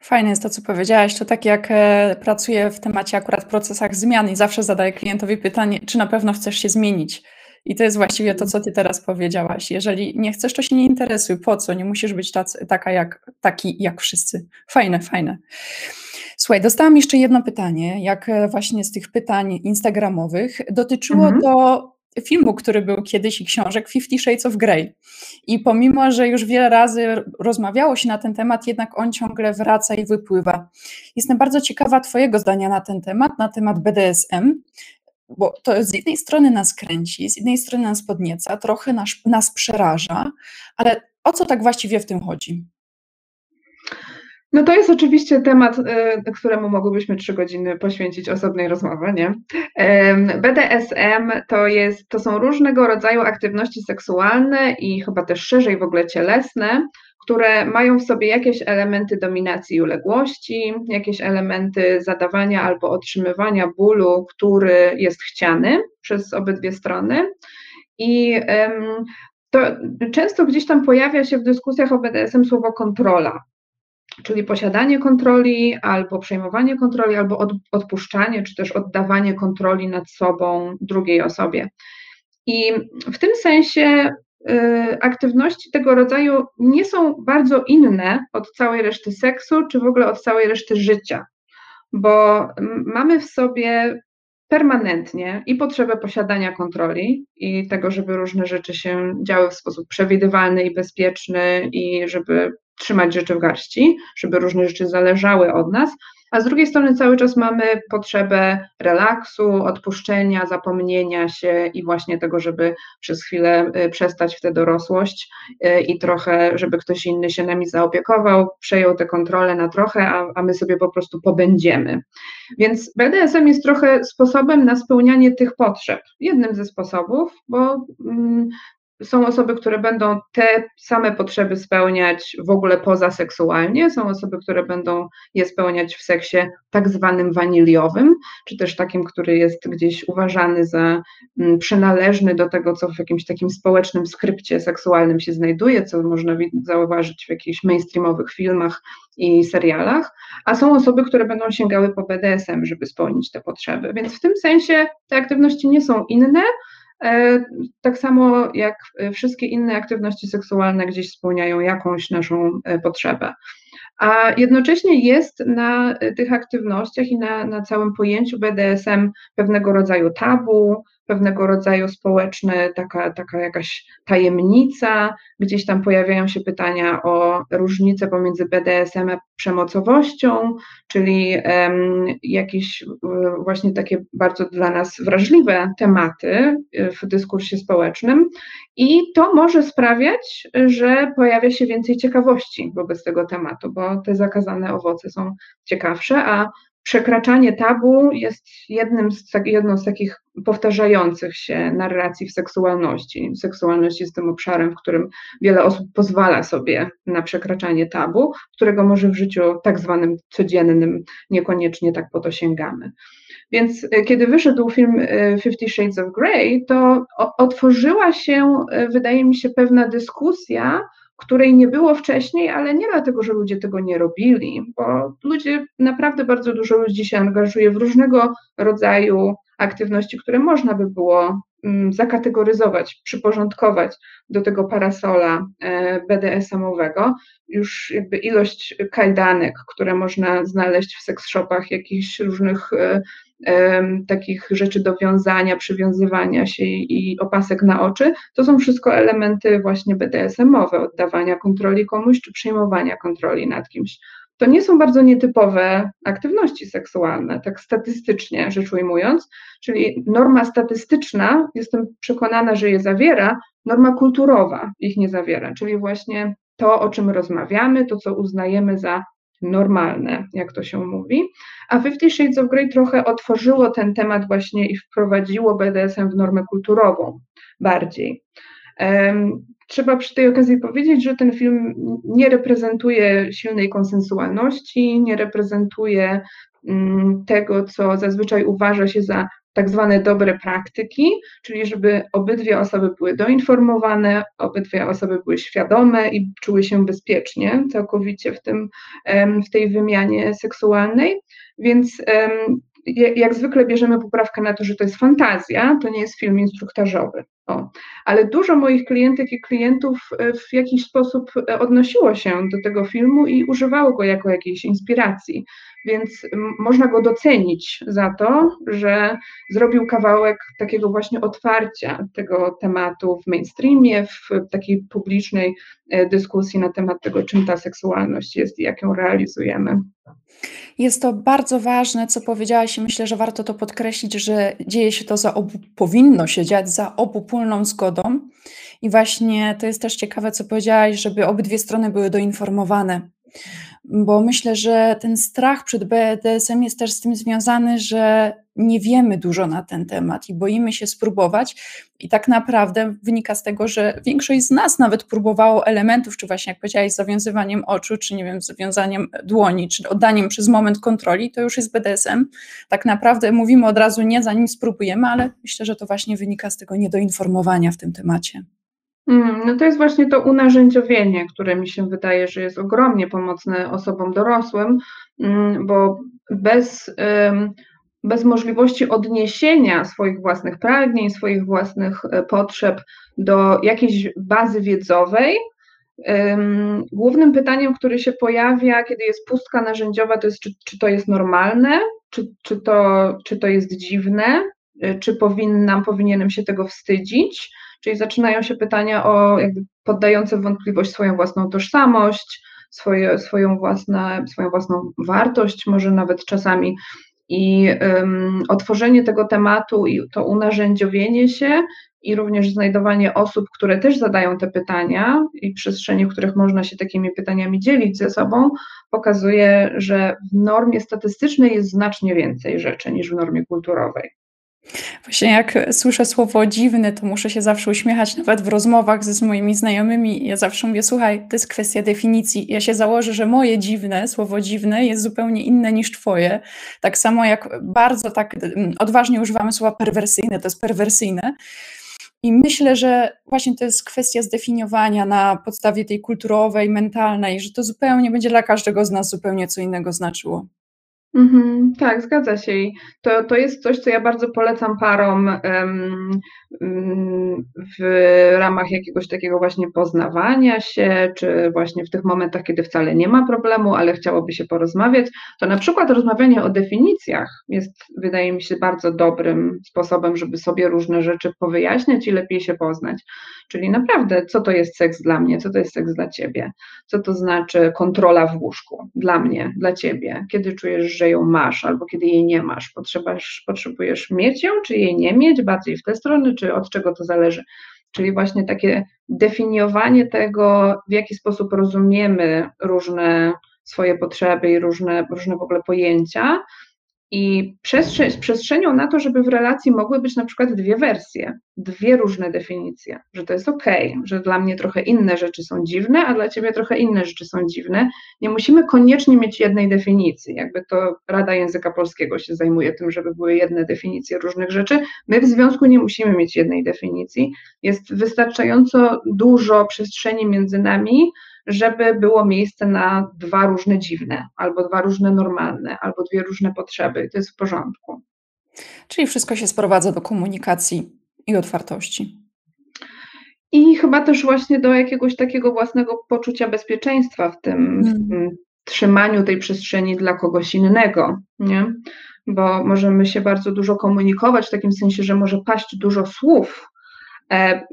Fajne jest to, co powiedziałaś. To tak jak e, pracuję w temacie akurat procesach zmian i zawsze zadaję klientowi pytanie, czy na pewno chcesz się zmienić. I to jest właściwie to, co ty teraz powiedziałaś. Jeżeli nie chcesz, to się nie interesuj. Po co? Nie musisz być tacy, taka jak, taki jak wszyscy. Fajne, fajne. Słuchaj, dostałam jeszcze jedno pytanie, jak e, właśnie z tych pytań instagramowych. Dotyczyło mhm. to filmu, który był kiedyś i książek Fifty Shades of Grey. I pomimo, że już wiele razy rozmawiało się na ten temat, jednak on ciągle wraca i wypływa. Jestem bardzo ciekawa Twojego zdania na ten temat, na temat BDSM, bo to z jednej strony nas kręci, z jednej strony nas podnieca, trochę nas, nas przeraża, ale o co tak właściwie w tym chodzi? No to jest oczywiście temat, y, któremu mogłybyśmy trzy godziny poświęcić osobnej rozmowy, nie? BDSM to, jest, to są różnego rodzaju aktywności seksualne i chyba też szerzej w ogóle cielesne, które mają w sobie jakieś elementy dominacji i uległości, jakieś elementy zadawania albo otrzymywania bólu, który jest chciany przez obydwie strony. I to często gdzieś tam pojawia się w dyskusjach o BDSM słowo kontrola czyli posiadanie kontroli, albo przejmowanie kontroli, albo od, odpuszczanie, czy też oddawanie kontroli nad sobą drugiej osobie. I w tym sensie y, aktywności tego rodzaju nie są bardzo inne od całej reszty seksu, czy w ogóle od całej reszty życia, bo mamy w sobie permanentnie i potrzebę posiadania kontroli i tego, żeby różne rzeczy się działy w sposób przewidywalny i bezpieczny i żeby trzymać rzeczy w garści, żeby różne rzeczy zależały od nas, a z drugiej strony cały czas mamy potrzebę relaksu, odpuszczenia, zapomnienia się i właśnie tego, żeby przez chwilę y, przestać w tę dorosłość y, i trochę, żeby ktoś inny się nami zaopiekował, przejął tę kontrolę na trochę, a, a my sobie po prostu pobędziemy. Więc BDSM jest trochę sposobem na spełnianie tych potrzeb. Jednym ze sposobów, bo mm, są osoby, które będą te same potrzeby spełniać w ogóle poza seksualnie, są osoby, które będą je spełniać w seksie tak zwanym waniliowym, czy też takim, który jest gdzieś uważany za mm, przynależny do tego, co w jakimś takim społecznym skrypcie seksualnym się znajduje, co można zauważyć w jakichś mainstreamowych filmach i serialach, a są osoby, które będą sięgały po BDSM, żeby spełnić te potrzeby. Więc w tym sensie te aktywności nie są inne, tak samo jak wszystkie inne aktywności seksualne gdzieś spełniają jakąś naszą e, potrzebę. A jednocześnie jest na tych aktywnościach i na, na całym pojęciu BDSM pewnego rodzaju tabu, pewnego rodzaju społeczny, taka, taka jakaś tajemnica, gdzieś tam pojawiają się pytania o różnicę pomiędzy BDSM a przemocowością, czyli um, jakieś właśnie takie bardzo dla nas wrażliwe tematy w dyskursie społecznym. I to może sprawiać, że pojawia się więcej ciekawości wobec tego tematu, bo te zakazane owoce są ciekawsze, a przekraczanie tabu jest jednym z, jedną z takich powtarzających się narracji w seksualności. Seksualność jest tym obszarem, w którym wiele osób pozwala sobie na przekraczanie tabu, którego może w życiu tak zwanym codziennym niekoniecznie tak po to sięgamy. Więc e, kiedy wyszedł film e, Fifty Shades of Grey, to otworzyła się, e, wydaje mi się, pewna dyskusja której nie było wcześniej, ale nie dlatego, że ludzie tego nie robili, bo ludzie, naprawdę bardzo dużo ludzi się angażuje w różnego rodzaju aktywności, które można by było mm, zakategoryzować, przyporządkować do tego parasola e, BDSM-owego. Już jakby ilość kajdanek, które można znaleźć w seks shopach, jakichś różnych e, takich rzeczy do wiązania, przywiązywania się i opasek na oczy, to są wszystko elementy właśnie BDSM-owe, oddawania kontroli komuś czy przejmowania kontroli nad kimś. to nie są bardzo nietypowe aktywności seksualne, tak statystycznie rzecz ujmując, czyli norma statystyczna, jestem przekonana, że je zawiera, norma kulturowa ich nie zawiera, czyli właśnie to, o czym rozmawiamy, to, co uznajemy za normalne, jak to się mówi. A Fifty Shades of Grey trochę otworzyło ten temat właśnie i wprowadziło BDSM w normę kulturową bardziej. Trzeba przy tej okazji powiedzieć, że ten film nie reprezentuje silnej konsensualności, nie reprezentuje mm, tego, co zazwyczaj uważa się za tak zwane dobre praktyki, czyli żeby obydwie osoby były doinformowane, obydwie osoby były świadome i czuły się bezpiecznie całkowicie w, tym, w tej wymianie seksualnej. Więc jak zwykle bierzemy poprawkę na to, że to jest fantazja, to nie jest film instruktażowy. O. Ale dużo moich klientek i klientów e, w jakiś sposób e, odnosiło się do tego filmu i używało go jako jakiejś inspiracji, więc można go docenić za to, że zrobił kawałek takiego właśnie otwarcia tego tematu w mainstreamie, w takiej publicznej e, dyskusji na temat tego, czym ta seksualność jest i jak ją realizujemy. Jest to bardzo ważne, co powiedziałaś, i myślę, że warto to podkreślić, że dzieje się to za obu, powinno się dziać za obopólną zgodą. I właśnie to jest też ciekawe, co powiedziałaś, żeby obydwie strony były doinformowane bo myślę, że ten strach przed BDSM jest też z tym związany, że nie wiemy dużo na ten temat i boimy się spróbować. I tak naprawdę wynika z tego, że większość z nas nawet próbowało elementów, czy właśnie jak powiedziałeś, zawiązywaniem oczu, czy nie wiem, zawiązaniem dłoni, czy oddaniem przez moment kontroli, to już jest BDSM. Tak naprawdę mówimy od razu nie, zanim spróbujemy, ale myślę, że to właśnie wynika z tego niedoinformowania w tym temacie. Mm, no to jest właśnie to unarzędziowienie, które mi się wydaje, że jest ogromnie pomocne osobom dorosłym, mm, bo bez, bez możliwości odniesienia swoich własnych pragnień, swoich własnych e, potrzeb do jakiejś bazy wiedzowej, głównym pytaniem, które się pojawia, kiedy jest pustka narzędziowa, to jest, czy, czy to jest normalne, czy, czy, to, czy to jest dziwne, e, czy powinnam, powinienem się tego wstydzić Czyli zaczynają się pytania o jakby poddające wątpliwość swoją własną tożsamość, swoje, swoją, własne, swoją własną wartość, może nawet czasami. I um, otworzenie tego tematu i to unarzędziowienie się i również znajdowanie osób, które też zadają te pytania i przestrzeni, w których można się takimi pytaniami dzielić ze sobą, pokazuje, że w normie statystycznej jest znacznie więcej rzeczy niż w normie kulturowej. Właśnie jak słyszę słowo dziwny, to muszę się zawsze uśmiechać, nawet w rozmowach ze z moimi znajomymi. Ja zawsze mówię, słuchaj, to jest kwestia definicji. Ja się założę, że moje dziwne, słowo dziwne jest zupełnie inne niż twoje. Tak samo jak bardzo tak mm, odważnie używamy słowa perwersyjne, to jest perwersyjne. I myślę, że właśnie to jest kwestia zdefiniowania na podstawie tej kulturowej, mentalnej, że to zupełnie będzie dla każdego z nas zupełnie co innego znaczyło. Mhm, tak, zgadza się. To, to jest coś, co ja bardzo polecam parom w ramach jakiegoś takiego właśnie poznawania się, czy właśnie w tych momentach, kiedy wcale nie ma problemu, ale chciałoby się porozmawiać. To na przykład rozmawianie o definicjach jest, wydaje mi się, bardzo dobrym sposobem, żeby sobie różne rzeczy powyjaśniać i lepiej się poznać. Czyli naprawdę, co to jest seks dla mnie, co to jest seks dla ciebie, co to znaczy kontrola w łóżku? Dla mnie, dla ciebie, kiedy czujesz, że ją masz, albo kiedy jej nie masz. Potrzebujesz, potrzebujesz mieć ją, czy jej nie mieć, bardziej w tę stronę, czy od czego to zależy. Czyli właśnie takie definiowanie tego, w jaki sposób rozumiemy różne swoje potrzeby i różne, różne w ogóle pojęcia, i przestrzeń, z przestrzenią na to, żeby w relacji mogły być na przykład dwie wersje, dwie różne definicje, że to jest ok, że dla mnie trochę inne rzeczy są dziwne, a dla ciebie trochę inne rzeczy są dziwne. Nie musimy koniecznie mieć jednej definicji, jakby to Rada Języka Polskiego się zajmuje tym, żeby były jedne definicje różnych rzeczy. My w związku nie musimy mieć jednej definicji. Jest wystarczająco dużo przestrzeni między nami, żeby było miejsce na dwa różne dziwne, albo dwa różne normalne, albo dwie różne potrzeby. To jest w porządku. Czyli wszystko się sprowadza do komunikacji i otwartości. I chyba też właśnie do jakiegoś takiego własnego poczucia bezpieczeństwa w tym, w tym mm. trzymaniu tej przestrzeni dla kogoś innego, nie? Bo możemy się bardzo dużo komunikować w takim sensie, że może paść dużo słów,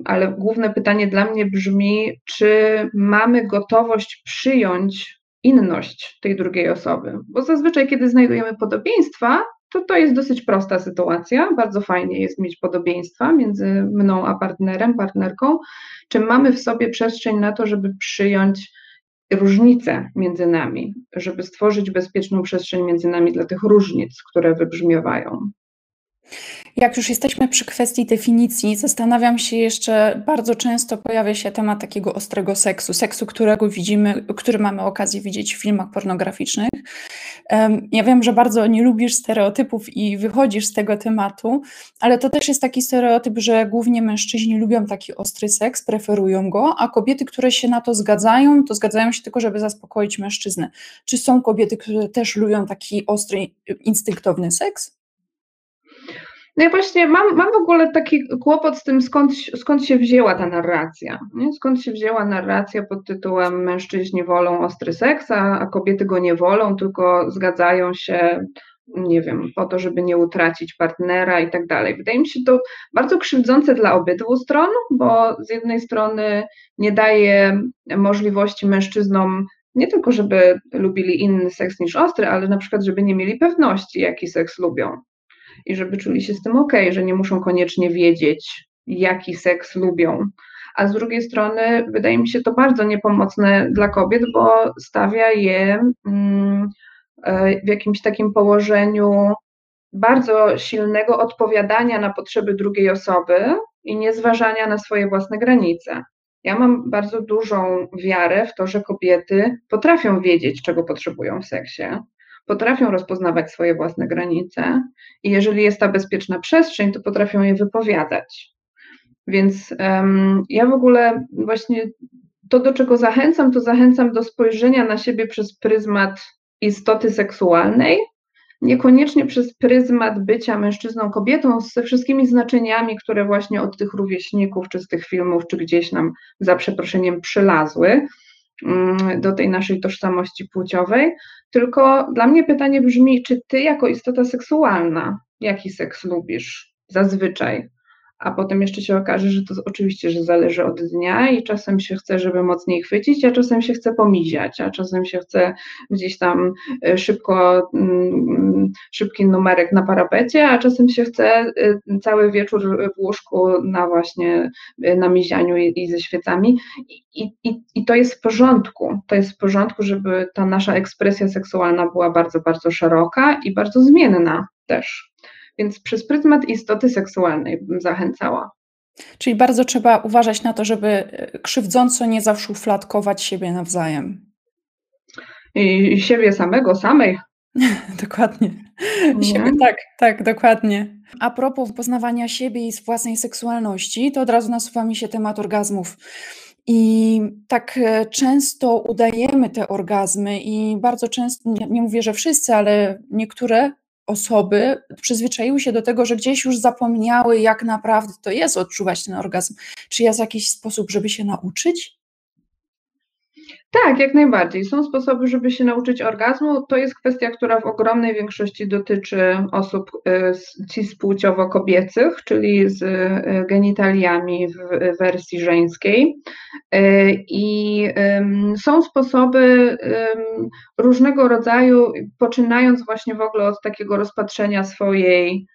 ale główne pytanie dla mnie brzmi, czy mamy gotowość przyjąć inność tej drugiej osoby. Bo zazwyczaj, kiedy znajdujemy podobieństwa, to to jest dosyć prosta sytuacja. Bardzo fajnie jest mieć podobieństwa między mną a partnerem, partnerką. Czy mamy w sobie przestrzeń na to, żeby przyjąć różnice między nami, żeby stworzyć bezpieczną przestrzeń między nami dla tych różnic, które wybrzmiewają. Jak już jesteśmy przy kwestii definicji, zastanawiam się jeszcze, bardzo często pojawia się temat takiego ostrego seksu, seksu, którego widzimy, który mamy okazję widzieć w filmach pornograficznych. Ja wiem, że bardzo nie lubisz stereotypów i wychodzisz z tego tematu, ale to też jest taki stereotyp, że głównie mężczyźni lubią taki ostry seks, preferują go, a kobiety, które się na to zgadzają, to zgadzają się tylko, żeby zaspokoić mężczyznę. Czy są kobiety, które też lubią taki ostry, instynktowny seks? No właśnie mam, mam w ogóle taki kłopot z tym, skąd, skąd się wzięła ta narracja. Nie? Skąd się wzięła narracja pod tytułem mężczyźni wolą ostry seks, a, a kobiety go nie wolą, tylko zgadzają się, nie wiem, po to, żeby nie utracić partnera i tak dalej. Wydaje mi się to bardzo krzywdzące dla obydwu stron, bo z jednej strony nie daje możliwości mężczyznom nie tylko, żeby lubili inny seks niż ostry, ale na przykład, żeby nie mieli pewności, jaki seks lubią i żeby czuli się z tym ok, że nie muszą koniecznie wiedzieć, jaki seks lubią. A z drugiej strony wydaje mi się to bardzo niepomocne dla kobiet, bo stawia je mm, e, w jakimś takim położeniu bardzo silnego odpowiadania na potrzeby drugiej osoby i niezważania na swoje własne granice. Ja mam bardzo dużą wiarę w to, że kobiety potrafią wiedzieć, czego potrzebują w seksie, potrafią rozpoznawać swoje własne granice i jeżeli jest ta bezpieczna przestrzeń, to potrafią je wypowiadać. Więc um, ja w ogóle właśnie to, do czego zachęcam, to zachęcam do spojrzenia na siebie przez pryzmat istoty seksualnej, niekoniecznie przez pryzmat bycia mężczyzną, kobietą, ze wszystkimi znaczeniami, które właśnie od tych rówieśników, czy z tych filmów, czy gdzieś nam za przeproszeniem przylazły do tej naszej tożsamości płciowej, tylko dla mnie pytanie brzmi, czy ty jako istota seksualna, jaki seks lubisz zazwyczaj? A potem jeszcze się okaże, że to oczywiście, że zależy od dnia i czasem się chce, żeby mocniej chwycić, a czasem się chce pomiziać, a czasem się chce gdzieś tam e, szybko, mm, szybki numerek na parapecie, a czasem się chce e, cały wieczór w łóżku na właśnie e, na mizianiu i, ze świecami I, i, i to jest w porządku, to jest w porządku, żeby ta nasza ekspresja seksualna była bardzo, bardzo szeroka i bardzo zmienna też. Więc przez pryzmat istoty seksualnej bym zachęcała. Czyli bardzo trzeba uważać na to, żeby e, krzywdząco nie zaszufladkować siebie nawzajem. I siebie samego, samej. [LAUGHS] dokładnie. Siebie, tak, tak, dokładnie. A propos poznawania siebie i własnej seksualności, to od razu nasuwa mi się temat orgazmów. I tak e, często udajemy te orgazmy, i bardzo często, nie, nie mówię, że wszyscy, ale niektóre osoby przyzwyczaiły się do tego, że gdzieś już zapomniały, jak naprawdę to jest odczuwać ten orgazm. Czy jest jakiś sposób, żeby się nauczyć? Tak, jak najbardziej. Są sposoby, żeby się nauczyć orgazmu. To jest kwestia, która w ogromnej większości dotyczy osób y, cispłciowo-kobiecych, czyli z y, genitaliami w wersji żeńskiej. Y, I są sposoby różnego rodzaju, poczynając właśnie w ogóle od takiego rozpatrzenia swojej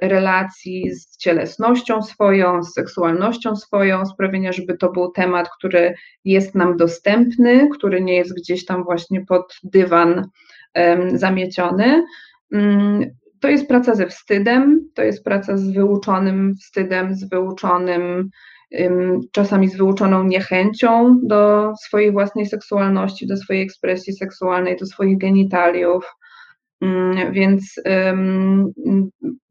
relacji z cielesnością swoją, z seksualnością swoją, sprawienia, żeby to był temat, który jest nam dostępny, który nie jest gdzieś tam właśnie pod dywan zamieciony. Um, to jest praca ze wstydem, to jest praca z wyuczonym wstydem, z wyuczonym, czasami z wyuczoną niechęcią do swojej własnej seksualności, do swojej ekspresji seksualnej, do swoich genitaliów. Mm, więc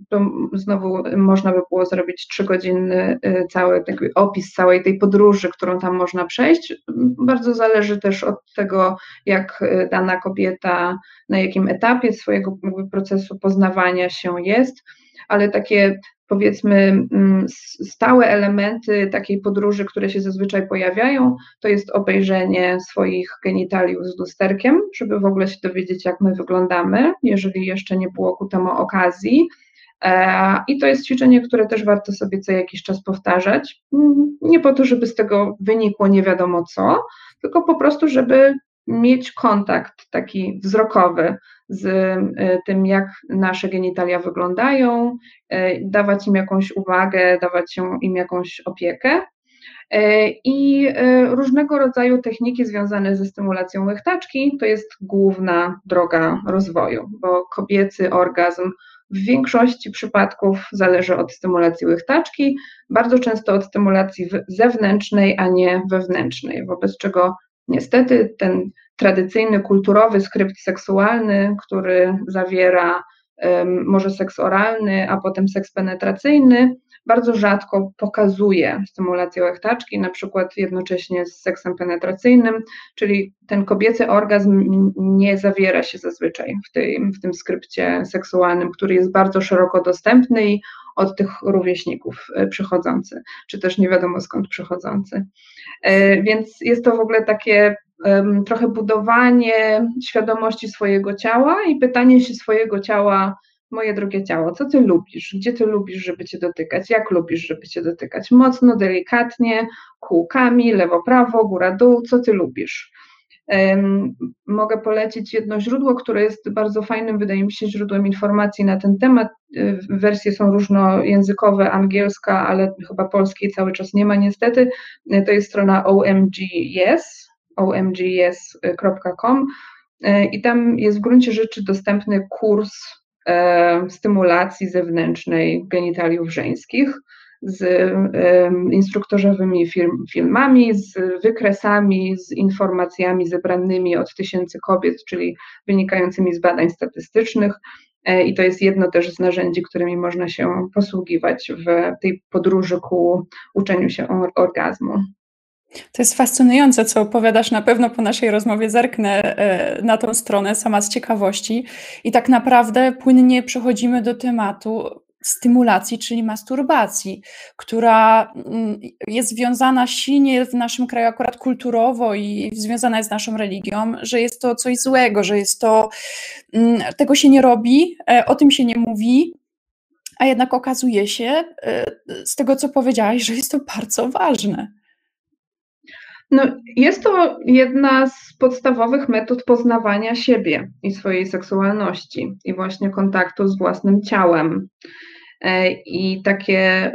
to znowu można by było zrobić trzygodzinny y, cały opis całej tej podróży, którą tam można przejść. Bardzo zależy też od tego, jak y, dana kobieta, na jakim etapie swojego procesu poznawania się jest, ale takie powiedzmy mm, stałe elementy takiej podróży, które się zazwyczaj pojawiają, to jest obejrzenie swoich genitaliów z lusterkiem, żeby w ogóle się dowiedzieć, jak my wyglądamy, jeżeli jeszcze nie było ku temu okazji. E, I to jest ćwiczenie, które też warto sobie co jakiś czas powtarzać. Mm, nie po to, żeby z tego wynikło nie wiadomo co, tylko po prostu, żeby mieć kontakt taki wzrokowy z tym, jak nasze genitalia wyglądają, dawać im jakąś uwagę, dawać im jakąś opiekę. E, I e, różnego rodzaju techniki związane ze stymulacją łechtaczki to jest główna droga rozwoju, bo kobiecy orgazm w większości przypadków zależy od stymulacji łechtaczki, bardzo często od stymulacji zewnętrznej, a nie wewnętrznej, wobec czego niestety ten tradycyjny, kulturowy skrypt seksualny, który zawiera może seks oralny, a potem seks penetracyjny, bardzo rzadko pokazuje stymulację łechtaczki, na przykład jednocześnie z seksem penetracyjnym, czyli ten kobiecy orgazm nie zawiera się zazwyczaj w, tej, w tym skrypcie seksualnym, który jest bardzo szeroko dostępny i od tych rówieśników e, przychodzący, czy też nie wiadomo skąd przychodzący. E, więc jest to w ogóle takie trochę budowanie świadomości swojego ciała i pytanie się swojego ciała, moje drogie ciało, co ty lubisz? Gdzie ty lubisz, żeby cię dotykać? Jak lubisz, żeby cię dotykać? Mocno, delikatnie, kółkami, lewo, prawo, góra, dół, co ty lubisz? Mogę polecić jedno źródło, które jest bardzo fajnym, wydaje mi się, źródłem informacji na ten temat. Y, wersje są różnojęzykowe, angielska, ale chyba polskiej cały czas nie ma niestety. Y, to jest strona OMGYes, omgyes.com y, i tam jest w gruncie rzeczy dostępny kurs E, stymulacji zewnętrznej genitaliów żeńskich z instruktorzowymi film, filmami, z wykresami, z informacjami zebranymi od tysięcy kobiet, czyli wynikającymi z badań statystycznych. E, I to jest jedno też z narzędzi, którymi można się posługiwać w tej podróży ku uczeniu się orgazmu. To jest fascynujące, co opowiadasz. Na pewno po naszej rozmowie zerknę e, na tą stronę sama z ciekawości. I tak naprawdę płynnie przechodzimy do tematu stymulacji, czyli masturbacji, która mm, jest związana silnie w naszym kraju akurat kulturowo i związana jest z naszą religią, że jest to coś złego, że jest to, mm, tego się nie robi, e, o tym się nie mówi, a jednak okazuje się e, z tego, co powiedziałaś, że jest to bardzo ważne. No, jest to jedna z podstawowych metod poznawania siebie i swojej seksualności i właśnie kontaktu z własnym ciałem. E, I takie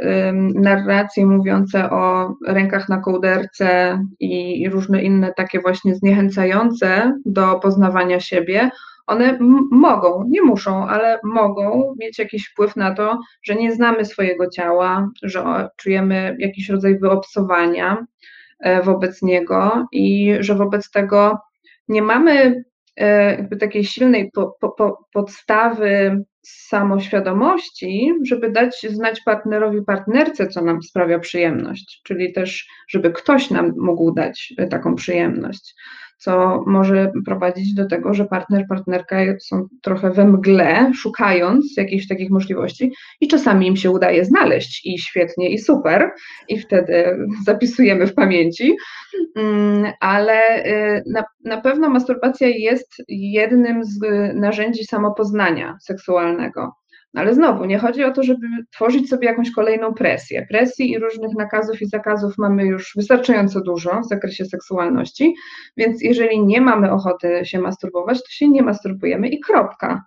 narracje mówiące o rękach na kołderce i różne inne takie właśnie zniechęcające do poznawania siebie, one mogą, nie muszą, ale mogą mieć jakiś wpływ na to, że nie znamy swojego ciała, że czujemy jakiś rodzaj wyobcowania, E, wobec niego i że wobec tego nie mamy e, jakby takiej silnej po, po, podstawy samoświadomości, żeby dać znać partnerowi, partnerce, co nam sprawia przyjemność, czyli też, żeby ktoś nam mógł dać taką przyjemność co może prowadzić do tego, że partner, partnerka są trochę we mgle, szukając jakichś takich możliwości i czasami im się udaje znaleźć i świetnie, i super, i wtedy [LAUGHS] zapisujemy w pamięci, mm, ale y, na, na pewno masturbacja jest jednym z narzędzi samopoznania seksualnego. Ale znowu, nie chodzi o to, żeby tworzyć sobie jakąś kolejną presję. Presji i różnych nakazów i zakazów mamy już wystarczająco dużo w zakresie seksualności, więc jeżeli nie mamy ochoty się masturbować, to się nie masturbujemy i kropka.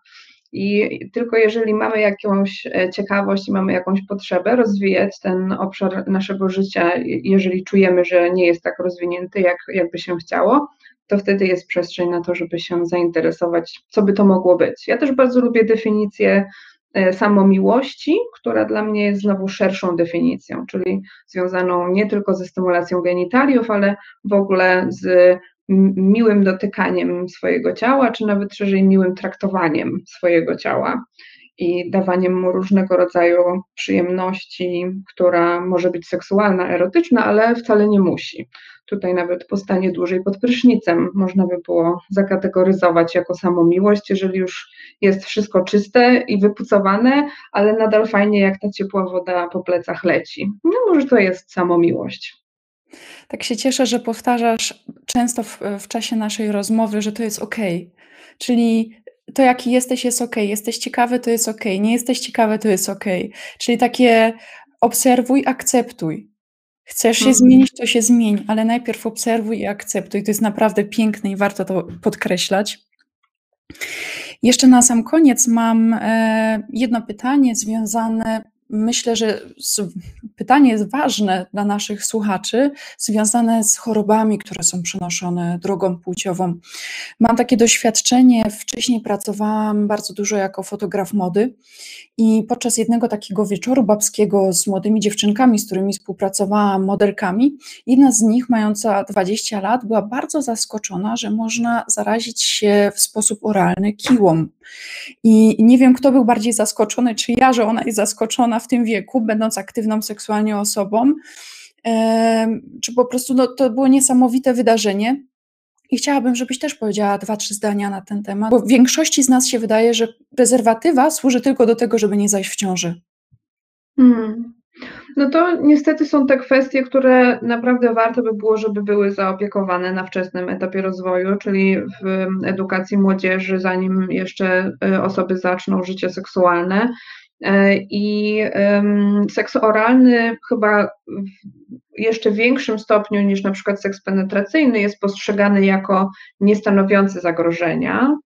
I tylko jeżeli mamy jakąś e, ciekawość i mamy jakąś potrzebę rozwijać ten obszar naszego życia, jeżeli czujemy, że nie jest tak rozwinięty, jak, jakby się chciało, to wtedy jest przestrzeń na to, żeby się zainteresować, co by to mogło być. Ja też bardzo lubię definicję samomiłości, która dla mnie jest znowu szerszą definicją, czyli związaną nie tylko ze stymulacją genitaliów, ale w ogóle z miłym dotykaniem swojego ciała, czy nawet szerzej miłym traktowaniem swojego ciała i dawaniem mu różnego rodzaju przyjemności, która może być seksualna, erotyczna, ale wcale nie musi. Tutaj nawet postanie dłużej pod prysznicem można by było zakategoryzować jako samomiłość, jeżeli już jest wszystko czyste i wypucowane, ale nadal fajnie jak ta ciepła woda po plecach leci. No może to jest samomiłość. Tak się cieszę, że powtarzasz często w, w czasie naszej rozmowy, że to jest ok. Czyli to, jaki jesteś, jest ok. Jesteś ciekawy, to jest ok. Nie jesteś ciekawy, to jest ok. Czyli takie obserwuj, akceptuj. Chcesz się mhm. zmienić, to się zmień, ale najpierw obserwuj i akceptuj. To jest naprawdę piękne i warto to podkreślać. Jeszcze na sam koniec mam e, jedno pytanie związane myślę, że pytanie jest ważne dla naszych słuchaczy, związane z chorobami, które są przenoszone drogą płciową. Mam takie doświadczenie, wcześniej pracowałam bardzo dużo jako fotograf mody i podczas jednego takiego wieczoru babskiego z młodymi dziewczynkami, z którymi współpracowałam, modelkami, jedna z nich, mająca 20 lat, była bardzo zaskoczona, że można zarazić się w sposób oralny kiłą. I nie wiem, kto był bardziej zaskoczony, czy ja, że ona jest zaskoczona w tym wieku, będąc aktywną seksualnie osobą, czy po prostu no, to było niesamowite wydarzenie. I chciałabym, żebyś też powiedziała dwa, trzy zdania na ten temat, bo większości z nas się wydaje, że prezerwatywa służy tylko do tego, żeby nie zajść w ciąży. Hmm. No to niestety są te kwestie, które naprawdę warto by było, żeby były zaopiekowane na wczesnym etapie rozwoju, czyli w edukacji młodzieży, zanim jeszcze e, osoby zaczną życie seksualne. E, I seks oralny chyba w jeszcze większym stopniu niż na przykład seks penetracyjny jest postrzegany jako niestanowiący zagrożenia,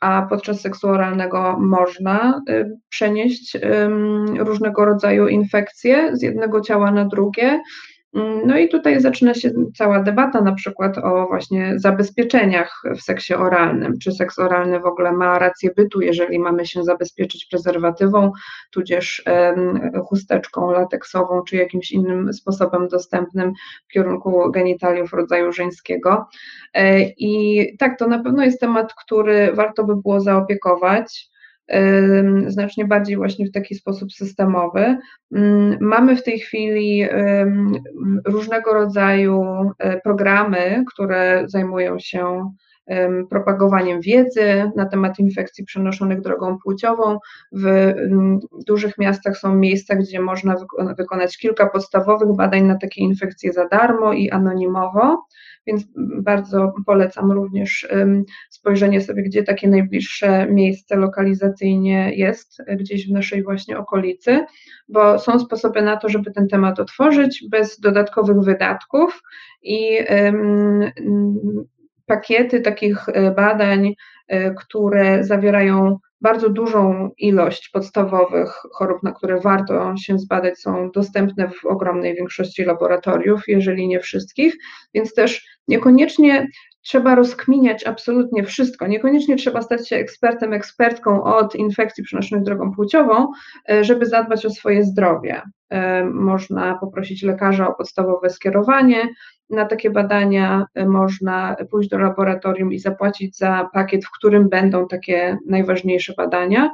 a podczas seksu oralnego można y, przenieść różnego rodzaju infekcje z jednego ciała na drugie. Mm, no i tutaj zaczyna się cała debata na przykład o właśnie zabezpieczeniach w seksie oralnym. Czy seks oralny w ogóle ma rację bytu, jeżeli mamy się zabezpieczyć prezerwatywą, tudzież chusteczką lateksową, czy jakimś innym sposobem dostępnym w kierunku genitaliów rodzaju żeńskiego. E, I tak, to na pewno jest temat, który warto by było zaopiekować znacznie bardziej właśnie w taki sposób systemowy. Mm, mamy w tej chwili różnego rodzaju e, programy, które zajmują się propagowaniem wiedzy na temat infekcji przenoszonych drogą płciową. W dużych miastach są miejsca, gdzie można wykonać kilka podstawowych badań na takie infekcje za darmo i anonimowo więc bardzo polecam również spojrzenie sobie, gdzie takie najbliższe miejsce lokalizacyjnie jest, gdzieś w naszej właśnie okolicy, bo są sposoby na to, żeby ten temat otworzyć bez dodatkowych wydatków i pakiety takich e, badań, e, które zawierają bardzo dużą ilość podstawowych chorób, na które warto się zbadać, są dostępne w ogromnej większości laboratoriów, jeżeli nie wszystkich, więc też niekoniecznie trzeba rozkminiać absolutnie wszystko. Niekoniecznie trzeba stać się ekspertem, ekspertką od infekcji przenoszonych drogą płciową, e, żeby zadbać o swoje zdrowie. Można poprosić lekarza o podstawowe skierowanie, na takie badania y, można pójść do laboratorium i zapłacić za pakiet, w którym będą takie najważniejsze badania.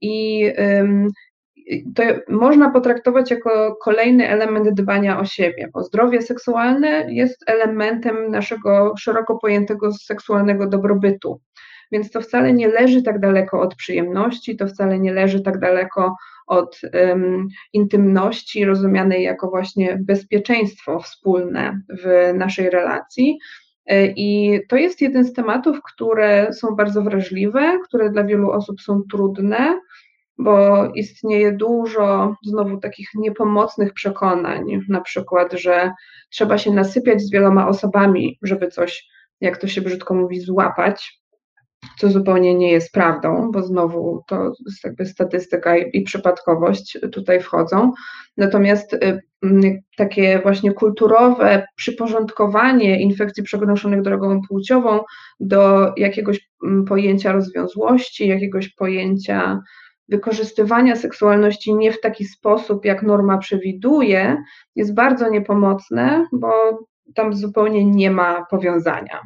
I to można potraktować jako kolejny element dbania o siebie, bo zdrowie seksualne jest elementem naszego szeroko pojętego seksualnego dobrobytu. Więc to wcale nie leży tak daleko od przyjemności, to wcale nie leży tak daleko od um, intymności, rozumianej jako właśnie bezpieczeństwo wspólne w naszej relacji. E, I to jest jeden z tematów, które są bardzo wrażliwe, które dla wielu osób są trudne, bo istnieje dużo znowu takich niepomocnych przekonań, na przykład, że trzeba się nasypiać z wieloma osobami, żeby coś, jak to się brzydko mówi, złapać co zupełnie nie jest prawdą, bo znowu to jest jakby statystyka i, przypadkowość tutaj wchodzą. Natomiast y, takie właśnie kulturowe przyporządkowanie infekcji przenoszonych drogą płciową do jakiegoś pojęcia rozwiązłości, jakiegoś pojęcia wykorzystywania seksualności nie w taki sposób, jak norma przewiduje, jest bardzo niepomocne, bo tam zupełnie nie ma powiązania.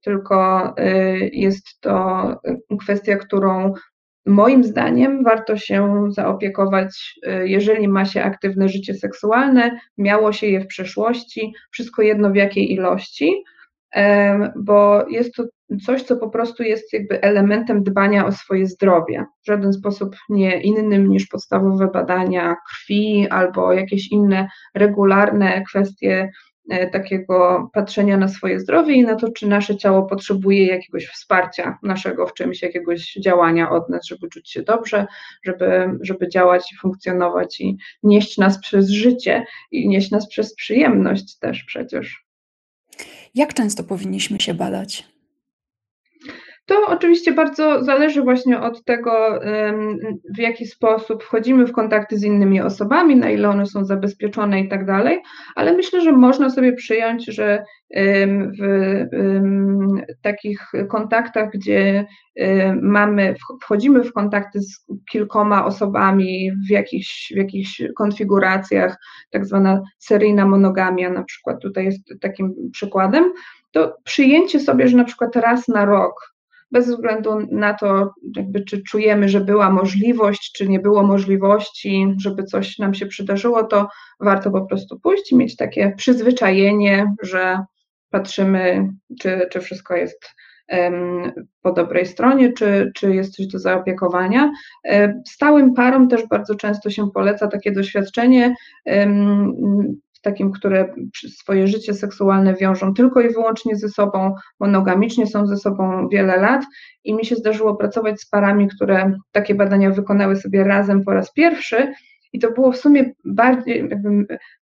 Tylko y, jest to kwestia, którą moim zdaniem warto się zaopiekować, y, jeżeli ma się aktywne życie seksualne, miało się je w przeszłości, wszystko jedno w jakiej ilości, bo jest to coś, co po prostu jest jakby elementem dbania o swoje zdrowie. W żaden sposób nie innym niż podstawowe badania krwi albo jakieś inne regularne kwestie e, takiego patrzenia na swoje zdrowie i na to, czy nasze ciało potrzebuje jakiegoś wsparcia naszego w czymś, jakiegoś działania od nas, żeby czuć się dobrze, żeby, żeby działać i funkcjonować i nieść nas przez życie i nieść nas przez przyjemność też przecież. Jak często powinniśmy się badać? To oczywiście bardzo zależy właśnie od tego, w jaki sposób wchodzimy w kontakty z innymi osobami, na ile one są zabezpieczone i tak dalej, ale myślę, że można sobie przyjąć, że w takich kontaktach, gdzie mamy, wchodzimy w kontakty z kilkoma osobami w jakichś, w jakichś konfiguracjach, tak zwana seryjna monogamia na przykład tutaj jest takim przykładem, to przyjęcie sobie, że na przykład raz na rok bez względu na to, jakby, czy czujemy, że była możliwość, czy nie było możliwości, żeby coś nam się przydarzyło, to warto po prostu pójść i mieć takie przyzwyczajenie, że patrzymy, czy, czy wszystko jest po dobrej stronie, czy, czy jest coś do zaopiekowania. E, stałym parom też bardzo często się poleca takie doświadczenie takim, które swoje życie seksualne wiążą tylko i wyłącznie ze sobą, monogamicznie są ze sobą wiele lat. I mi się zdarzyło pracować z parami, które takie badania wykonały sobie razem po raz pierwszy i to było w sumie bardziej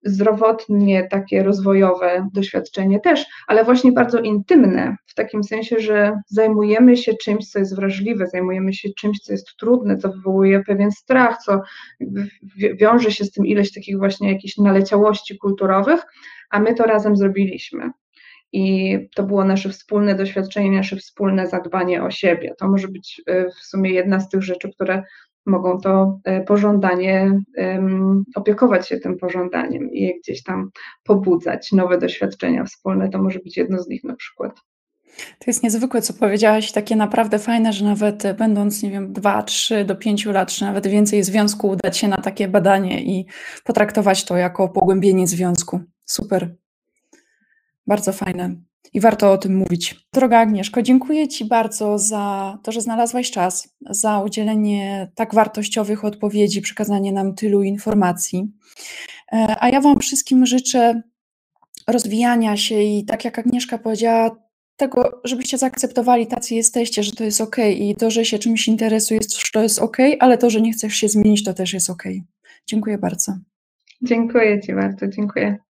zdrowotnie takie rozwojowe doświadczenie też, ale właśnie bardzo intymne, w takim sensie, że zajmujemy się czymś, co jest wrażliwe, zajmujemy się czymś, co jest trudne, co wywołuje pewien strach, co wiąże się z tym ileś takich właśnie jakichś naleciałości kulturowych, a my to razem zrobiliśmy. I to było nasze wspólne doświadczenie, nasze wspólne zadbanie o siebie. To może być y, w sumie jedna z tych rzeczy, które mogą to e, pożądanie, opiekować się tym pożądaniem i je gdzieś tam pobudzać, nowe doświadczenia wspólne, to może być jedno z nich na przykład. To jest niezwykłe, co powiedziałaś, takie naprawdę fajne, że nawet e, będąc, nie wiem, 2, 3 do 5 lat, czy nawet więcej związku, udać się na takie badanie i potraktować to jako pogłębienie związku. Super. Bardzo fajne i warto o tym mówić. Droga Agnieszko, dziękuję Ci bardzo za to, że znalazłaś czas, za udzielenie tak wartościowych odpowiedzi, przekazanie nam tylu informacji. E, a ja Wam wszystkim życzę rozwijania się i tak jak Agnieszka powiedziała, tego, żebyście zaakceptowali tacy jesteście, że to jest ok i to, że się czymś interesujesz, to jest ok, ale to, że nie chcesz się zmienić, to też jest ok. Dziękuję bardzo. Dziękuję Ci bardzo, dziękuję.